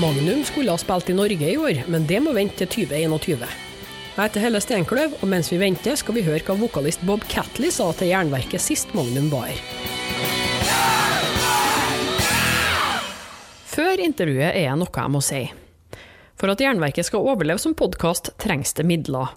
Magnum skulle ha spilt i Norge i år, men det må vente til 2021. Jeg heter Helle Steinkløv, og mens vi venter, skal vi høre hva vokalist Bob Catley sa til Jernverket sist Magnum var. Før intervjuet er det noe jeg må si. For at Jernverket skal overleve som podkast, trengs det midler.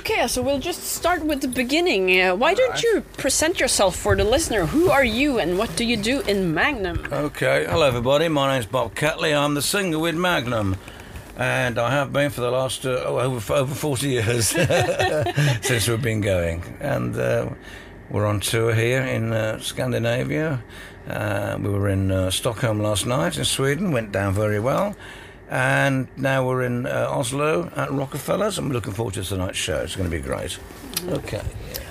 Okay, so we'll just start with the beginning. Uh, why don't you present yourself for the listener? Who are you and what do you do in Magnum? Okay, hello everybody. My name's Bob Catley. I'm the singer with Magnum. and I have been for the last uh, oh, over over forty years since we've been going, and uh, we're on tour here in uh, Scandinavia. Uh, we were in uh, Stockholm last night in Sweden, went down very well, and now we're in uh, Oslo at Rockefellers. I'm looking forward to tonight's show. It's going to be great. Mm-hmm. Okay.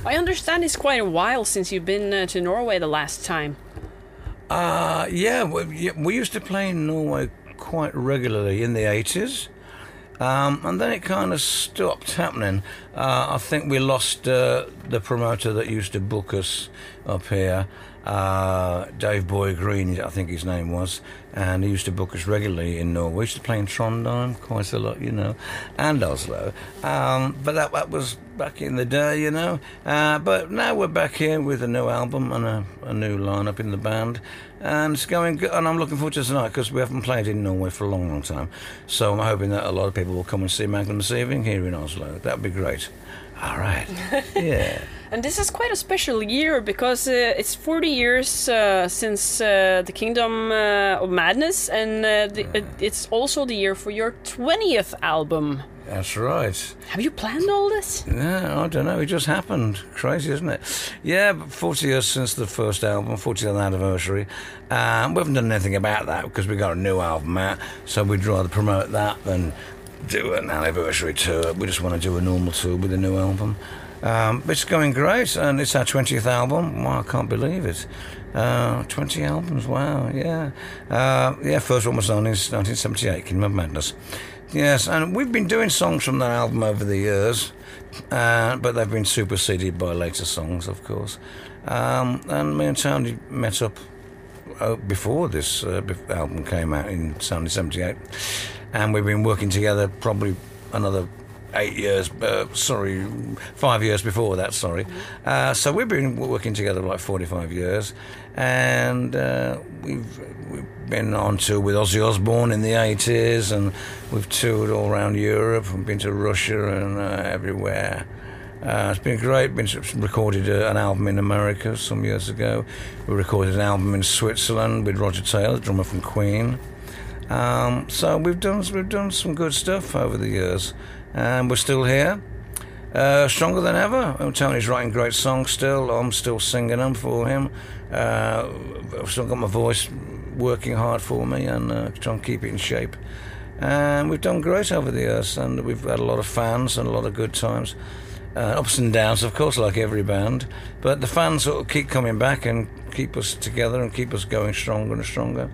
I understand it's quite a while since you've been to Norway the last time. Uh, yeah, we, we used to play in Norway quite regularly in the 80s. Um, and then it kind of stopped happening. Uh, I think we lost uh, the promoter that used to book us up here, uh, Dave Boy Green, I think his name was, and he used to book us regularly in Norway. We used to play in Trondheim quite a lot, you know, and Oslo. Um, but that, that was back in the day, you know. Uh, but now we're back here with a new album and a, a new lineup in the band and it's going good. And I'm looking forward to tonight because we haven't played in Norway for a long, long time. So I'm hoping that a lot of people will come and see Magnum this evening here in Oslo. That would be great. All right. yeah. And this is quite a special year because uh, it's 40 years uh, since uh, the Kingdom uh, of Madness, and uh, the, it's also the year for your 20th album. That's right. Have you planned all this? No, I don't know. It just happened. Crazy, isn't it? Yeah, 40 years since the first album, 40th anniversary. Um, we haven't done anything about that because we got a new album out, so we'd rather promote that than do an anniversary tour. We just want to do a normal tour with a new album. Um, it's going great, and it's our 20th album. Wow, I can't believe it. Uh, 20 albums, wow, yeah. Uh, yeah, first one was done in 1978, Kingdom of Madness. Yes, and we've been doing songs from that album over the years, uh, but they've been superseded by later songs, of course. Um, and me and Tony met up uh, before this uh, album came out in 1978, and we've been working together probably another eight years, uh, sorry, five years before that, sorry. Uh, so we've been working together like 45 years, and uh, we've, we've been on tour with Ozzy Osbourne in the 80s, and we've toured all around Europe and been to Russia and uh, everywhere. Uh, it's been great. Been recorded uh, an album in America some years ago. We recorded an album in Switzerland with Roger Taylor, drummer from Queen. Um, so we've done we've done some good stuff over the years and we're still here. Uh, stronger than ever. Tony's writing great songs still. I'm still singing them for him. Uh, I've still got my voice working hard for me and uh, trying to keep it in shape. And we've done great over the years, and we've had a lot of fans and a lot of good times. Uh, ups and downs, of course, like every band. But the fans sort of keep coming back and keep us together and keep us going stronger and stronger.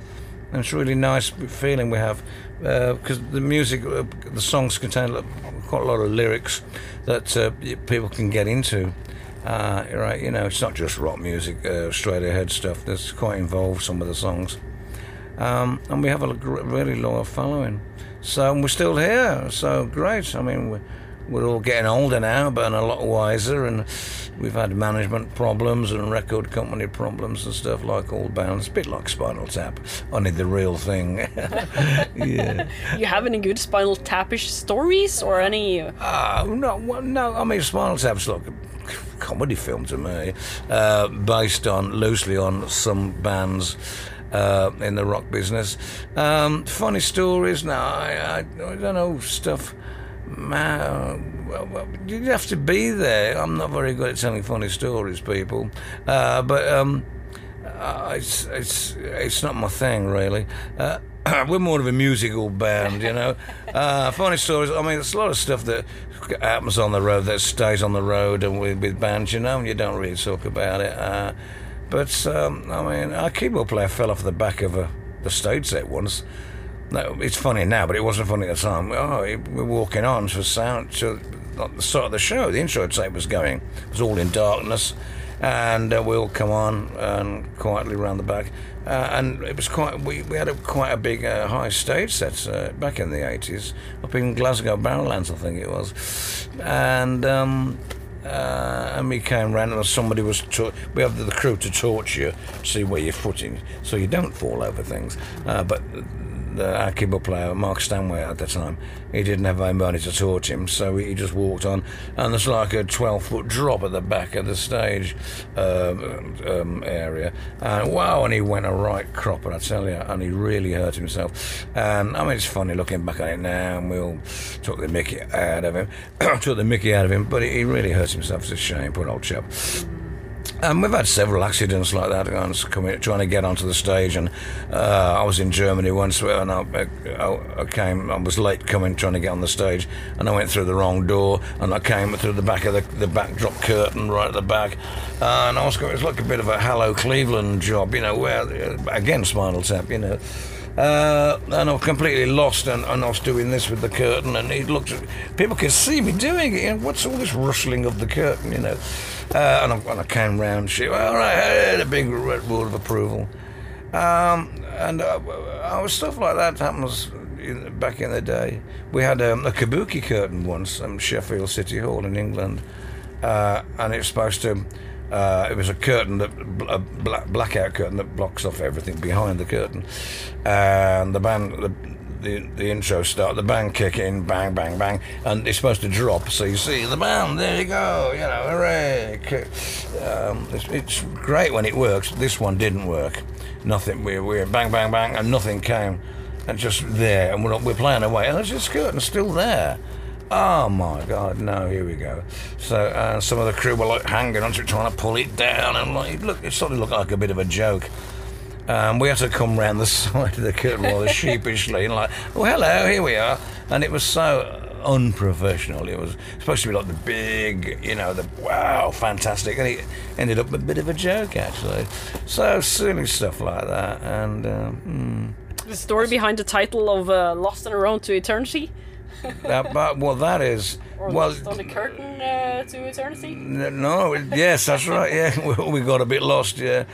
And it's a really nice feeling we have because uh, the music, uh, the songs contain quite a lot of lyrics that uh, people can get into. Uh, right, you know, it's not just rock music, uh, straight ahead stuff. That's quite involved. Some of the songs, um, and we have a really loyal following. So we're still here. So great. I mean, we're, we're all getting older now, but a lot wiser, and we've had management problems and record company problems and stuff like all bands. A bit like Spinal Tap, only the real thing. yeah. You have any good Spinal Tapish stories or any? Uh, no, no. I mean, Spinal Tap's like a comedy film to me, uh, based on loosely on some bands. Uh, in the rock business, um, funny stories. No, I, I, I don't know stuff. Man, well, well, you have to be there. I'm not very good at telling funny stories, people. Uh, but um, uh, it's it's it's not my thing, really. Uh, we're more of a musical band, you know. Uh, funny stories. I mean, there's a lot of stuff that happens on the road that stays on the road and with, with bands, you know, and you don't really talk about it. Uh, but um, I mean, our keyboard player fell off the back of a, a stage set once. No, it's funny now, but it wasn't funny at the time. Oh, we're walking on to sound to the start of the show. The intro tape was going. It was all in darkness, and uh, we'll come on and quietly round the back. Uh, and it was quite. We, we had a, quite a big uh, high stage set uh, back in the eighties up in Glasgow Barrowlands, I think it was, and. Um, uh, and we came round and somebody was ta- we have the crew to torch you to see where you're footing so you don't fall over things uh, but the, our keyboard player Mark Stanway at the time. He didn't have anybody to torch him so he just walked on. And there's like a 12 foot drop at the back of the stage um, um, area. And wow and he went a right cropper I tell you and he really hurt himself. And I mean it's funny looking back at it now and we'll took the mickey out of him took the mickey out of him but he really hurt himself. It's a shame poor old chap um, we've had several accidents like that. Coming, trying to get onto the stage, and uh, I was in Germany once, and I, I, I, came. I was late coming, trying to get on the stage, and I went through the wrong door, and I came through the back of the, the backdrop curtain right at the back, uh, and I was. going. It was like a bit of a Hello Cleveland job, you know, where again Spinal Tap, you know. Uh, and I was completely lost, and, and, I was doing this with the curtain, and he looked at people could see me doing it. You know, what's all this rustling of the curtain, you know? Uh, and, I, and, I, came round, she, all right, a big red word of approval. Um, and uh, stuff like that happens in, back in the day. We had um, a kabuki curtain once in Sheffield City Hall in England, uh, and it's supposed to uh, it was a curtain that a black, blackout curtain that blocks off everything behind the curtain, and the band. The, the, the intro start, the band kick in, bang, bang, bang, and it's supposed to drop. So you see the band, there you go, you know, hooray! Um, it's, it's, great when it works. This one didn't work. Nothing. We we bang, bang, bang, and nothing came, and just there, and we're, we're playing away, and there's just curtain still there. Oh my God! No, here we go. So uh, some of the crew were like hanging onto it, trying to pull it down, and like look, it sort of looked like a bit of a joke. Um, we had to come round the side of the curtain rather sheepishly and like, oh hello, here we are, and it was so unprofessional. It was supposed to be like the big, you know, the wow, fantastic, and it ended up a bit of a joke actually. So silly stuff like that, and. Um. The story behind the title of uh, "Lost on the Road to Eternity." That, but well, that is or well. on the curtain uh, to eternity. No, yes, that's right. Yeah, we, we got a bit lost. Yeah,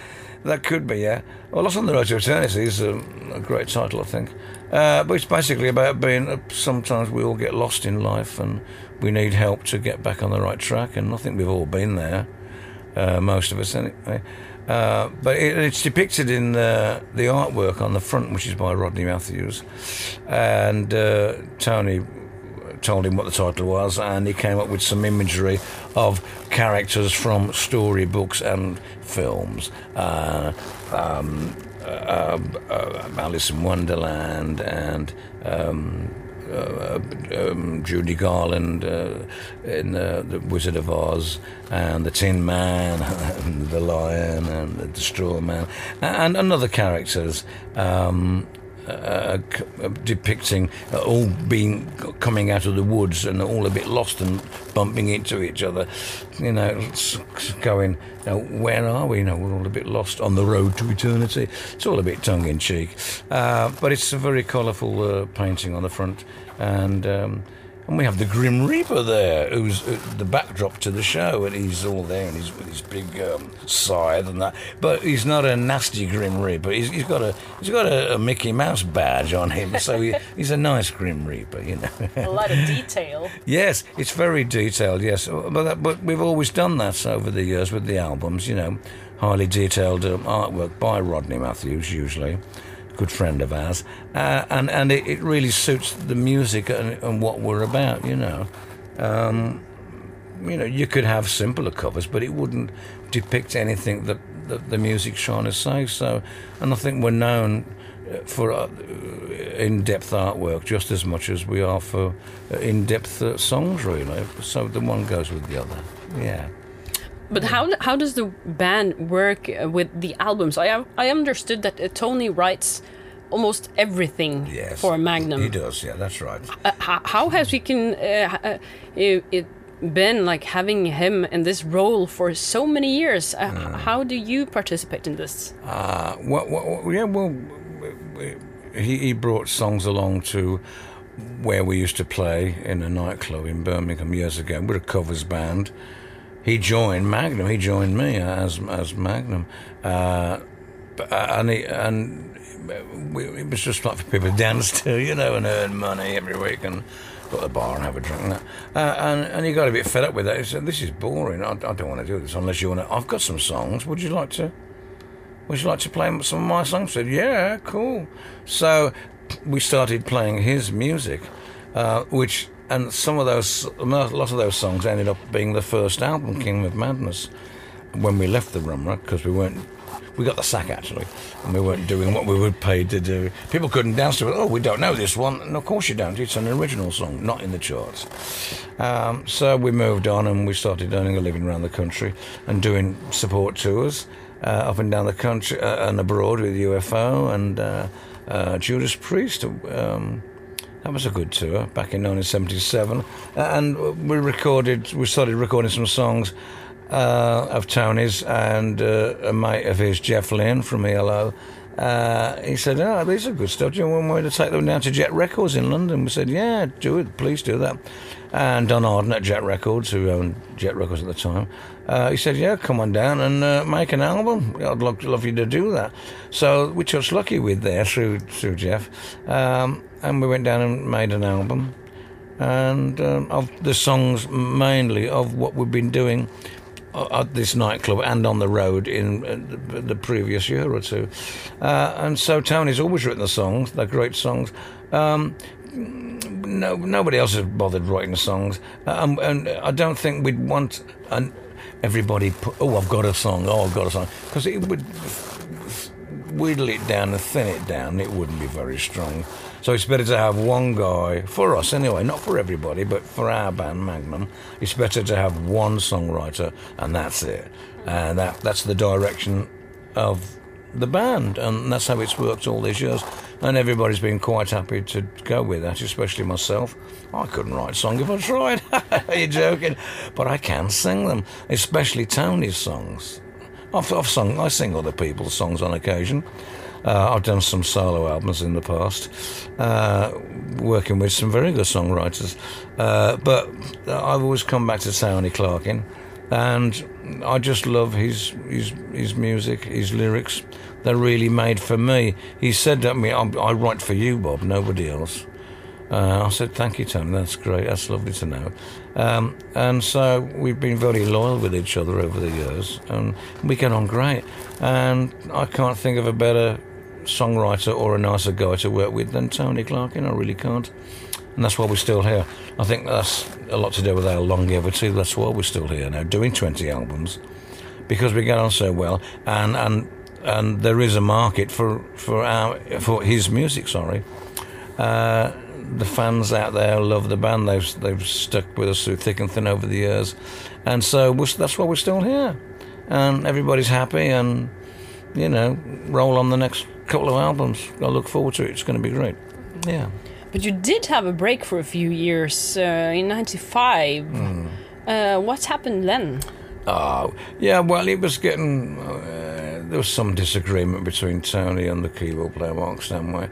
that could be. Yeah, well, Lost on the Road to Eternity is a, a great title, I think. Uh, but it's basically about being. Uh, sometimes we all get lost in life, and we need help to get back on the right track. And I think we've all been there. Uh, most of us, anyway. Uh, but it, it's depicted in the, the artwork on the front, which is by Rodney Matthews. And uh, Tony told him what the title was, and he came up with some imagery of characters from storybooks and films. Uh, um, uh, uh, Alice in Wonderland and um, uh, um, Judy Garland uh, in uh, The Wizard of Oz, and the Tin Man, and the Lion, and the Straw Man, and, and other characters. Um, uh, uh, depicting uh, all being coming out of the woods and all a bit lost and bumping into each other. You know, going, you know, where are we? You know, we're all a bit lost on the road to eternity. It's all a bit tongue in cheek, uh, but it's a very colourful uh, painting on the front, and um, and we have the Grim Reaper there, who's uh, the backdrop to the show, and he's all there, and he's with his big um, scythe and that. But he's not a nasty Grim Reaper. He's, he's got a he's got a, a Mickey Mouse badge on him, so he, he's a nice Grim Reaper, you know. A lot of detail. Yes, it's very detailed. Yes, but that, but we've always done that over the years with the albums. You know, highly detailed um, artwork by Rodney Matthews, usually good friend of ours, uh, and and it, it, really suits the music and, and what we're about. You know, um, you know, you could have simpler covers, but it wouldn't depict anything that, that the trying to say. So, and I think we're known for uh, in-depth artwork just as much as we are for uh, in-depth uh, songs, really. So the one goes with the other. Yeah. But how how does the band work uh, with the albums? I I understood that uh, Tony writes almost everything yes, for Magnum. He does, yeah, that's right. Uh, how, how, has he can it, it, been like having him in this role for so many years? Mm. How do you participate in this? Uh, well, well, yeah, well, he, he brought songs along to where we used to play in a nightclub in Birmingham years ago. We're a covers band. He joined Magnum. He joined me as as Magnum, uh, and he, and we, it was just like for people to dance to, you know, and earn money every week and go to the bar and have a drink and that. Uh, and, and he got a bit fed up with that. He said, "This is boring. I, I don't want to do this unless you want to. I've got some songs. Would you like to?" Would you like to play some of my songs? I said, yeah, cool. So we started playing his music, uh, which and some of those, a lot of those songs ended up being the first album, King of Madness, when we left the Rumrock because we weren't. We got the sack actually, and we weren't doing what we were paid to do. People couldn't dance to it. Oh, we don't know this one. And of course you don't. It's an original song, not in the charts. Um, so we moved on and we started earning a living around the country and doing support tours uh, up and down the country uh, and abroad with UFO and uh, uh, Judas Priest. Um, that was a good tour back in 1977, and we recorded. We started recording some songs uh, of Tony's and uh, a mate of his, Jeff Lynne from ELO. he said, "Oh, these are good stuff. Do you want me to take them down to Jet Records in London?" We said, "Yeah, do it. Please do that." And Don Arden at Jet Records, who owned Jet Records at the time, uh, he said, "Yeah, come on down and uh, make an album. I'd love, love you to do that." So we chose lucky with there through through Jeff, um, and we went down and made an album, and um, of the songs mainly of what we've been doing uh, at this nightclub and on the road in uh, the previous year or two. Uh, and so Tony's always written the songs, they're great songs. Um, no, nobody else has bothered writing songs, um, and I don't think we'd want an, everybody. Put, oh, I've got a song. Oh, I've got a song because it would whittle it down and thin it down. It wouldn't be very strong. So it's better to have one guy for us anyway, not for everybody, but for our band Magnum. It's better to have one songwriter, and that's it. And that that's the direction of the band, and that's how it's worked all these years. And everybody's been quite happy to go with that, especially myself. I couldn't write a song if I tried. Are you joking? But I can sing them, especially Tony's songs. I've, I've sung, I sing other people's songs on occasion. Uh, I've done some solo albums in the past, uh, working with some very good songwriters. Uh, but I've always come back to Tony Clarkin, and I just love his his his music, his lyrics they're really made for me. He said to me, I write for you, Bob, nobody else. Uh, I said, thank you, Tony. That's great. That's lovely to know. Um, and so we've been very loyal with each other over the years, and we get on great. And I can't think of a better songwriter or a nicer guy to work with than Tony Clarkin. I really can't. And that's why we're still here. I think that's a lot to do with our longevity. That's why we're still here now, doing 20 albums, because we get on so well. And, and and there is a market for for our for his music. Sorry, uh, the fans out there love the band. They've they've stuck with us through thick and thin over the years, and so that's why we're still here, and everybody's happy, and you know, roll on the next couple of albums. I look forward to it. It's going to be great. Yeah. But you did have a break for a few years uh, in '95. Mm. Uh, what happened then? Oh, yeah. Well, it was getting. Uh, there was some disagreement between Tony and the keyboard player Mark Stanway.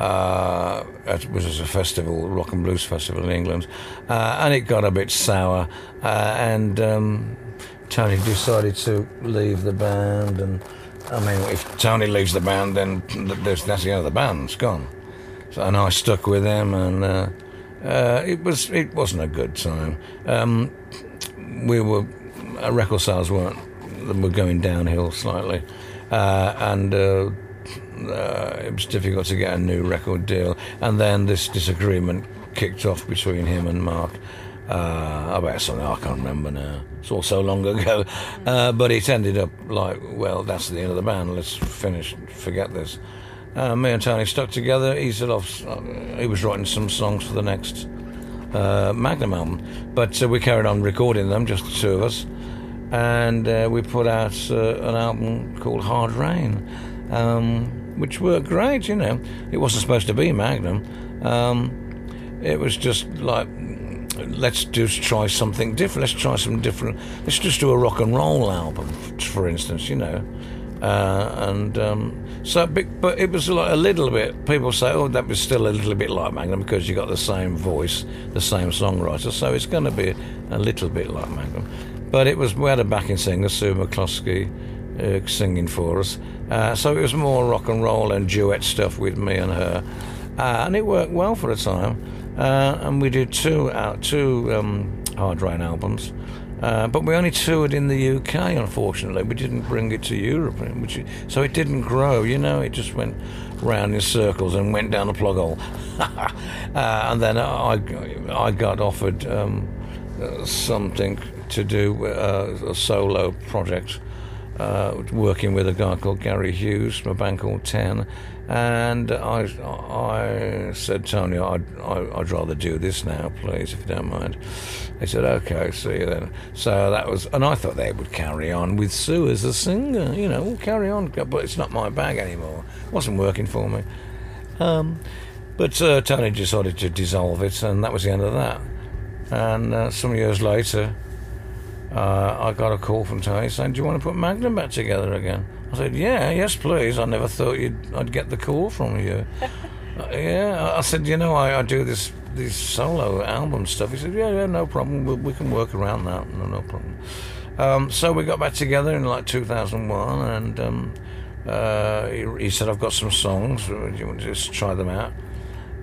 Uh, it was a festival, rock and blues festival in England, uh, and it got a bit sour. Uh, and um, Tony decided to leave the band. And I mean, if Tony leaves the band, then that's the end of the band. It's gone. So, and I stuck with them, and uh, uh, it was it wasn't a good time. Um, we were uh, record sales weren't were going downhill slightly, and uh, it was difficult to get a new record deal. And then this disagreement kicked off between him and Mark. Uh, about something I can't remember now. It's all so long ago. Uh, but it ended up like, well, that's the end of the band. Let's finish, forget this. Uh, me and Tony stuck together. He said, off, uh, he was writing some songs for the next uh, Magnum album. But uh, we carried on recording them, just the two of us. And we put out an album called Hard Rain, um, which worked great, you know. It wasn't supposed to be Magnum. Um, it was just like, let's just try something different. Let's try some different. Let's just do a rock and roll album, for instance, you know. Uh, and um, so, but it was like a little bit. People say, "Oh, that was still a little bit like Magnum because you got the same voice, the same songwriter." So it's going to be a little bit like Magnum. But it was we had a backing singer, Sue McCloskey, uh, singing for us. Uh, so it was more rock and roll and duet stuff with me and her, uh, and it worked well for a time. Uh, and we did two out two um, Hard Rain albums. Uh, but we only toured in the UK, unfortunately. We didn't bring it to Europe, which, so it didn't grow, you know, it just went round in circles and went down a plug hole. uh, and then I, I got offered um, uh, something to do, uh, a solo project, uh, working with a guy called Gary Hughes from a band called Ten. And I, I said, Tony, I'd, I'd rather do this now, please, if you don't mind. He said, okay, see you then. So that was, and I thought they would carry on with Sue as a singer, you know, we'll carry on, but it's not my bag anymore. It wasn't working for me. Um, but uh, Tony decided to dissolve it, and that was the end of that. And uh, some years later, uh, I got a call from Tony saying, Do you want to put Magnum back together again? I said, Yeah, yes, please. I never thought you'd, I'd get the call from you. uh, yeah, I said, You know, I, I do this this solo album stuff. He said, Yeah, yeah, no problem. We, we can work around that. No, no problem. Um, so we got back together in like 2001, and um, uh, he, he, said, I've got some songs. Do you want to just try them out?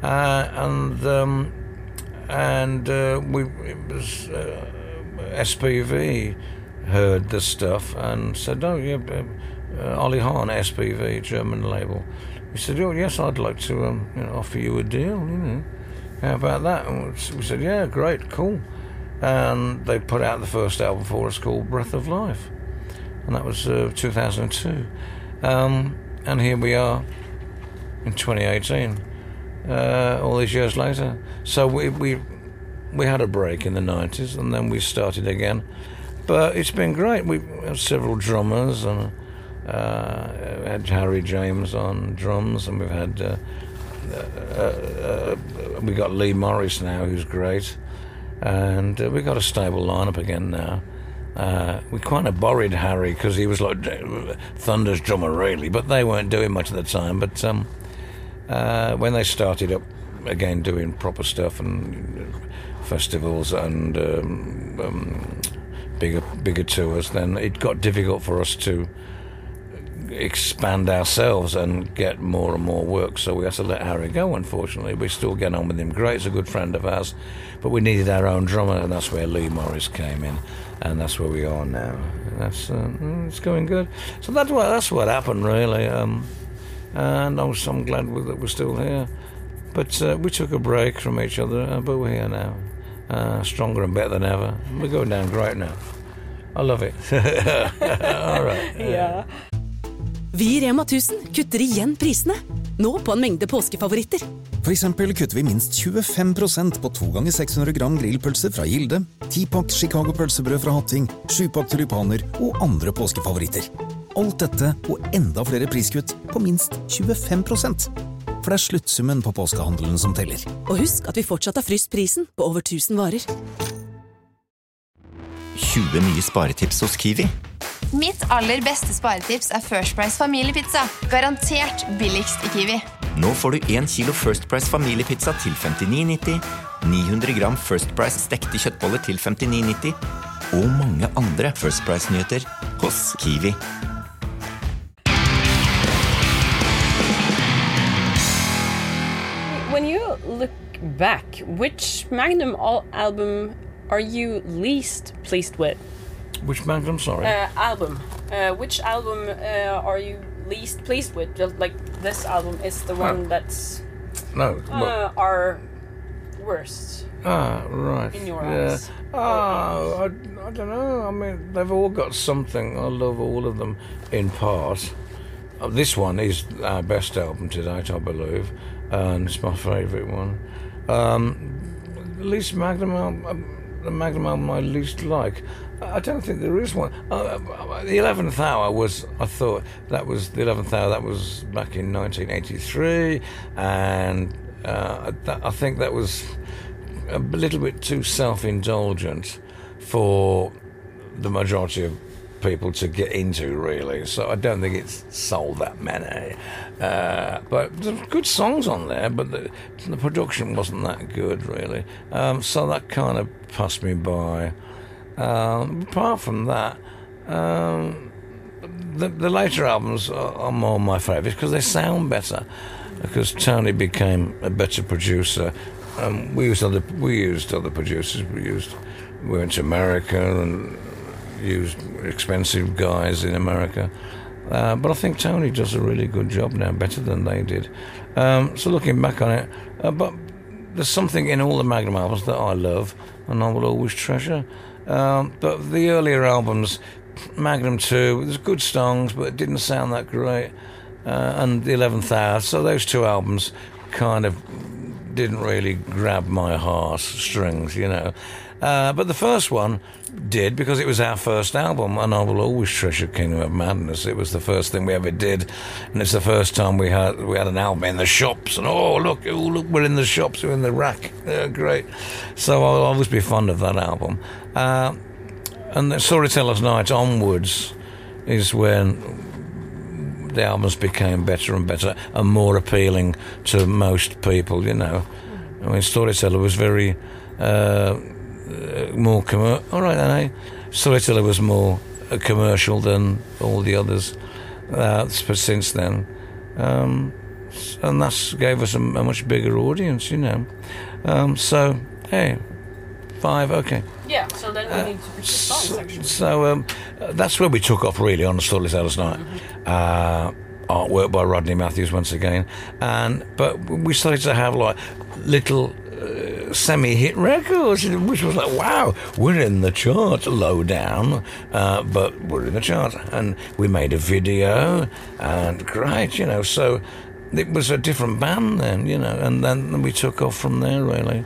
Uh, and um, and uh, we it was uh, SPV heard the stuff and said, "Oh yeah, uh, Olli Hahn, SPV, German label." He said, "Oh yes, I'd like to um, you know, offer you a deal. You know, how about that?" And we said, "Yeah, great, cool." And they put out the first album for us called Breath of Life, and that was uh, 2002. Um, and here we are in 2018, uh, all these years later. So we we we had a break in the 90s and then we started again. But it's been great. We have several drummers and uh, had Harry James on drums and we've had uh, uh, uh we got Lee Morris now who's great and uh, we got a stable lineup again now. Uh, we kind of borrowed Harry because he was like Thunder's drummer, really, but they weren't doing much at the time. But um, when they started up again doing proper stuff and festivals and um, um, bigger bigger tours, then it got difficult for us to expand ourselves and get more and more work. So we had to let Harry go. Unfortunately, we still get on with him. Great, he's a good friend of ours, but we needed our own drummer, and that's where Lee Morris came in, and that's where we are now. That's uh, it's going good. So that's what that's what happened really. Um, and I'm, I'm glad that we're still here. But uh, we took a break from each other, uh, but we're here now. Uh, stronger and better than ever. We're going down great now. I love it. All right. Yeah. Vi i Rema 1000 kutter igjen prisene. Nå på en mengde påskefavoritter. For eksempel kutter vi minst 25% på to ganger 600 gram grillpølse fra Gilde, tipakk Chicago pølsebrød fra Hatting, sjupakk tulipaner og andre påskefavoritter. Alt dette og enda flere priskutt på minst 25 For det er sluttsummen på påskehandelen som teller. Og husk at vi fortsatt har fryst prisen på over 1000 varer. 20 nye sparetips hos Kiwi. Mitt aller beste sparetips er First Price familiepizza. Garantert billigst i Kiwi. Nå får du 1 kilo First Price familiepizza til 59,90, 900 gram First Price stekte kjøttboller til 59,90 og mange andre First Price-nyheter hos Kiwi. Back, which Magnum al- album are you least pleased with? Which Magnum? Sorry. Uh, album. Uh, which album uh, are you least pleased with? Just Like this album is the one Oh. that's no. uh, our worst. Ah, right. In your yeah. eyes. Oh, I, I don't know. I mean, they've all got something. I love all of them in part. Uh, this one is our best album to date, I believe, and it's my favourite one. Um, least Magnum album, um, the Magnum album I least like. I don't think there is one. Uh, uh, the Eleventh Hour was. I thought that was the Eleventh Hour. That was back in 1983, and uh, I think that was a little bit too self-indulgent for the majority of people to get into, really. So I don't think it's sold that many. Uh, but there's good songs on there, but the, the production wasn't that good, really. Um, so that kind of passed me by. Um, apart from that, um, the, the later albums are, are more my favourites because they sound better. Because Tony became a better producer. We used other we used other producers. We used we went to America and used expensive guys in America. Uh, but I think Tony does a really good job now, better than they did. Um, so looking back on it, uh, but there's something in all the Magnum albums that I love and I will always treasure. Um, but the earlier albums, Magnum 2, there's good songs, but it didn't sound that great. Uh, and the 11th Hour. So those two albums kind of didn't really grab my heartstrings, you know. Uh, but the first one did because it was our first album, and I will always treasure Kingdom of Madness. It was the first thing we ever did, and it's the first time we had we had an album in the shops. And oh look, oh look, we're in the shops, we're in the rack. Yeah, great. So I'll always be fond of that album. Uh, and the Storyteller's Night onwards is when the albums became better and better and more appealing to most people, you know. I mean, Storyteller was very uh, uh, more commercial. All right, then, eh? Storyteller was more uh, commercial than all the others uh, but since then. Um, and that gave us a, a much bigger audience, you know. Um, so, hey, five, okay. Yeah, so then we need to the songs So, actually. so um, uh, that's where we took off really on the Storyteller's Night. Uh, artwork by Rodney Matthews once again, and but we started to have like little. Semi-hit records, which was like, wow, we're in the charts, low down, uh, but we're in the charts, and we made a video, and great, you know. So it was a different band then, you know, and then we took off from there really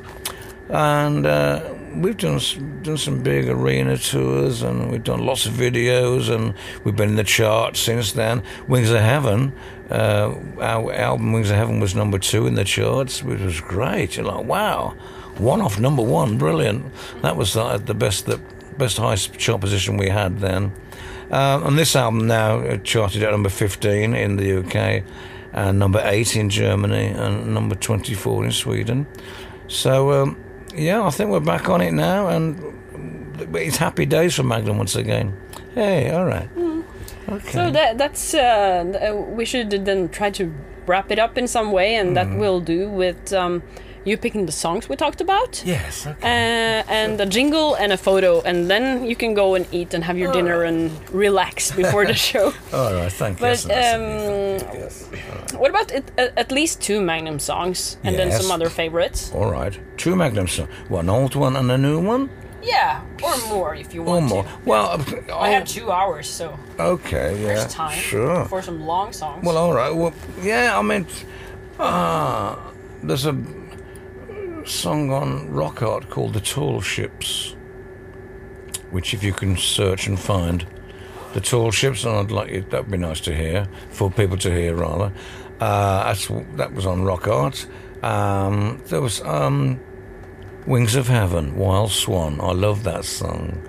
and uh, we've done done some big arena tours, and we've done lots of videos, and we've been in the charts since then. Wings of Heaven, uh, our album Wings of Heaven was number two in the charts, which was great. You're like, wow, one off number one, brilliant. That was uh, the best the best high chart position we had then. Uh, and this album now uh, charted at number 15 in the UK, and number 8 in Germany, and number 24 in Sweden. So, um, yeah, I think we're back on it now, and it's happy days for Magnum once again. Hey, all right. Okay. So that that's uh, uh, we should then try to wrap it up in some way, and that we'll do with um, you picking the songs we talked about. yes, okay. Uh, and a jingle and a photo, and then you can go and eat and have your dinner and relax before the show. all right, thank you. But That's nice of um, you, thank you, yes. what about it, at, at least two Magnum songs, and then some other favorites? All right, two Magnum songs, one old one and a new one, Yeah, or more if you or want more. to. Well, I have two hours, so okay, yeah, there's time sure. for some long songs. Well, all right. Well, yeah. I mean, ah, there's a song on rock art called "The Tall Ships," which, if you can search and find, the tall ships, and I'd like it. That'd be nice to hear for people to hear, rather. Uh, that's that was on rock art. Um, there was um, "Wings of Heaven," Wild Swan. I love that song.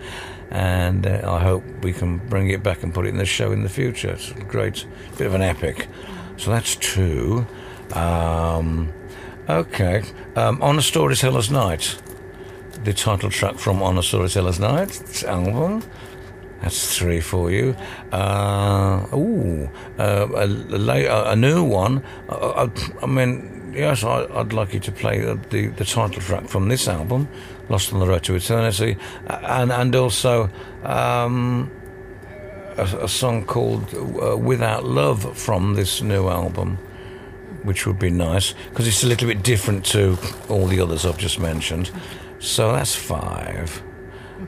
and uh, I hope we can bring it back and put it in the show in the future. It's a great bit of an epic. So that's two. Um, okay, um, on a Storyteller's Night, the title track from On a Storyteller's Night album. That's three for you. Uh, ooh, uh, a, a, a new one. Uh, I, I mean, yes, I, I'd like you to play the, the, the title track from this album, Lost on the Road to Eternity, and and also um, a, a song called uh, Without Love from this new album, which would be nice because it's a little bit different to all the others I've just mentioned. So that's five.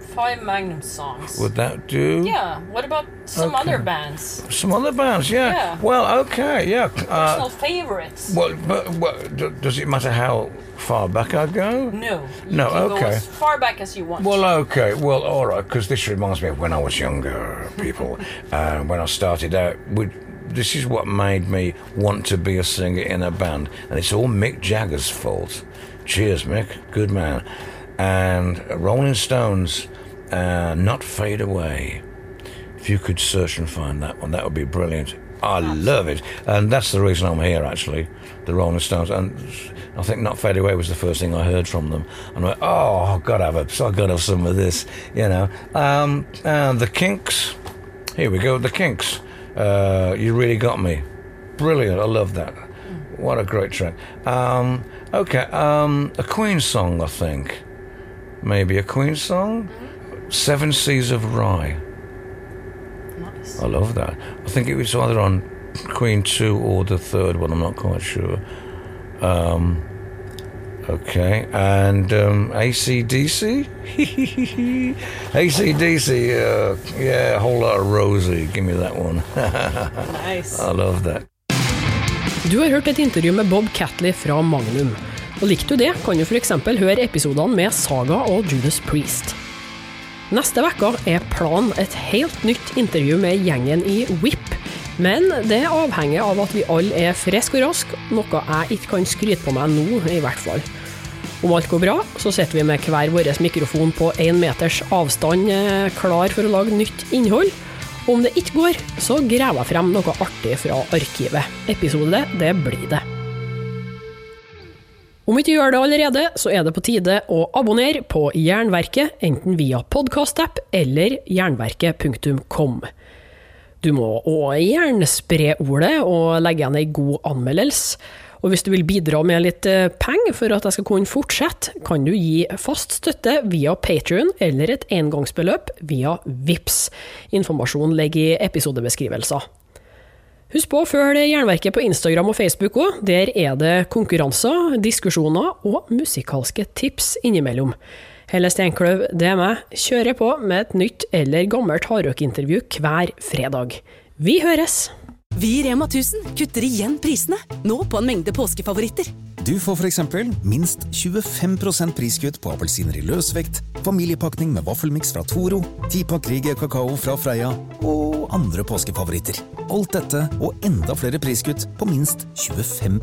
Five Magnum songs. Would that do? yeah. What about some Okay. other bands? Some other bands, yeah. Yeah. Well, okay, yeah. Uh, Personal favorites? well, but, d- does it matter how far back I go? No. No, okay. as far back as you want. Well, okay. Well, all right. Because this reminds me of when I was younger, people. uh, when I started out, we, this is what made me want to be a singer in a band, and it's all Mick Jagger's fault. Cheers, Mick. Good man. And Rolling Stones, uh, "Not Fade Away." If you could search and find that one, that would be brilliant. I love it, and that's the reason I'm here. Actually, the Rolling Stones, and I think "Not Fade Away" was the first thing I heard from them. And I went, "Oh, so I've got to have some of this," you know. Um, and the Kinks, here we go. The Kinks, uh, you really got me. Brilliant. I love that. What a great track. Um, okay, um, a Queen song, I think. Maybe a Queen song. Seven Seas of Rhye. Nice. I love that. I think it was either on Queen 2 or the third one, I'm not quite sure. Um, okay, and um, ACDC? ACDC, uh, yeah, a whole lot of Rosie. Give me that one. Nice. I love that. Du har hørt et intervju med Bob Catley fra Magnum. Og Likte du det, kan du f.eks. høre episodene med Saga og Judas Priest. Neste uke er planen et helt nytt intervju med gjengen i Whip. Men det avhenger av at vi alle er friske og raske, noe jeg ikke kan skryte på meg nå, i hvert fall. Om alt går bra, så sitter vi med hver vår mikrofon på én meters avstand, eh, klar for å lage nytt innhold. Og om det ikke går, så graver jeg frem noe artig fra arkivet. Episode, det blir det. Om ikke gjør det allerede, så er det på tide å abonnere på Jernverket, enten via podkastapp eller jernverket.kom. Du må òg gjerne spre ordet og legge igjen ei god anmeldelse. Og hvis du vil bidra med litt eh, penger for at jeg skal kunne fortsette, kan du gi fast støtte via Patrion eller et engangsbeløp via VIPS. Informasjon ligger i episodebeskrivelser. Husk på å følge Jernverket på Instagram og Facebook òg. Der er det konkurranser, diskusjoner og musikalske tips innimellom. Helle Steinkløv, det er meg, kjører på med et nytt eller gammelt hardrockintervju hver fredag. Vi høres! Vi i Rema 1000 kutter igjen prisene, nå på en mengde påskefavoritter. Du får f.eks. minst 25% priskutt på appelsiner i løsvekt, familiepakning med vaffelmiks fra Toro, tipakk Rieger kakao fra Freia og andre påskefavoritter. Alt dette og enda flere priskutt på minst 25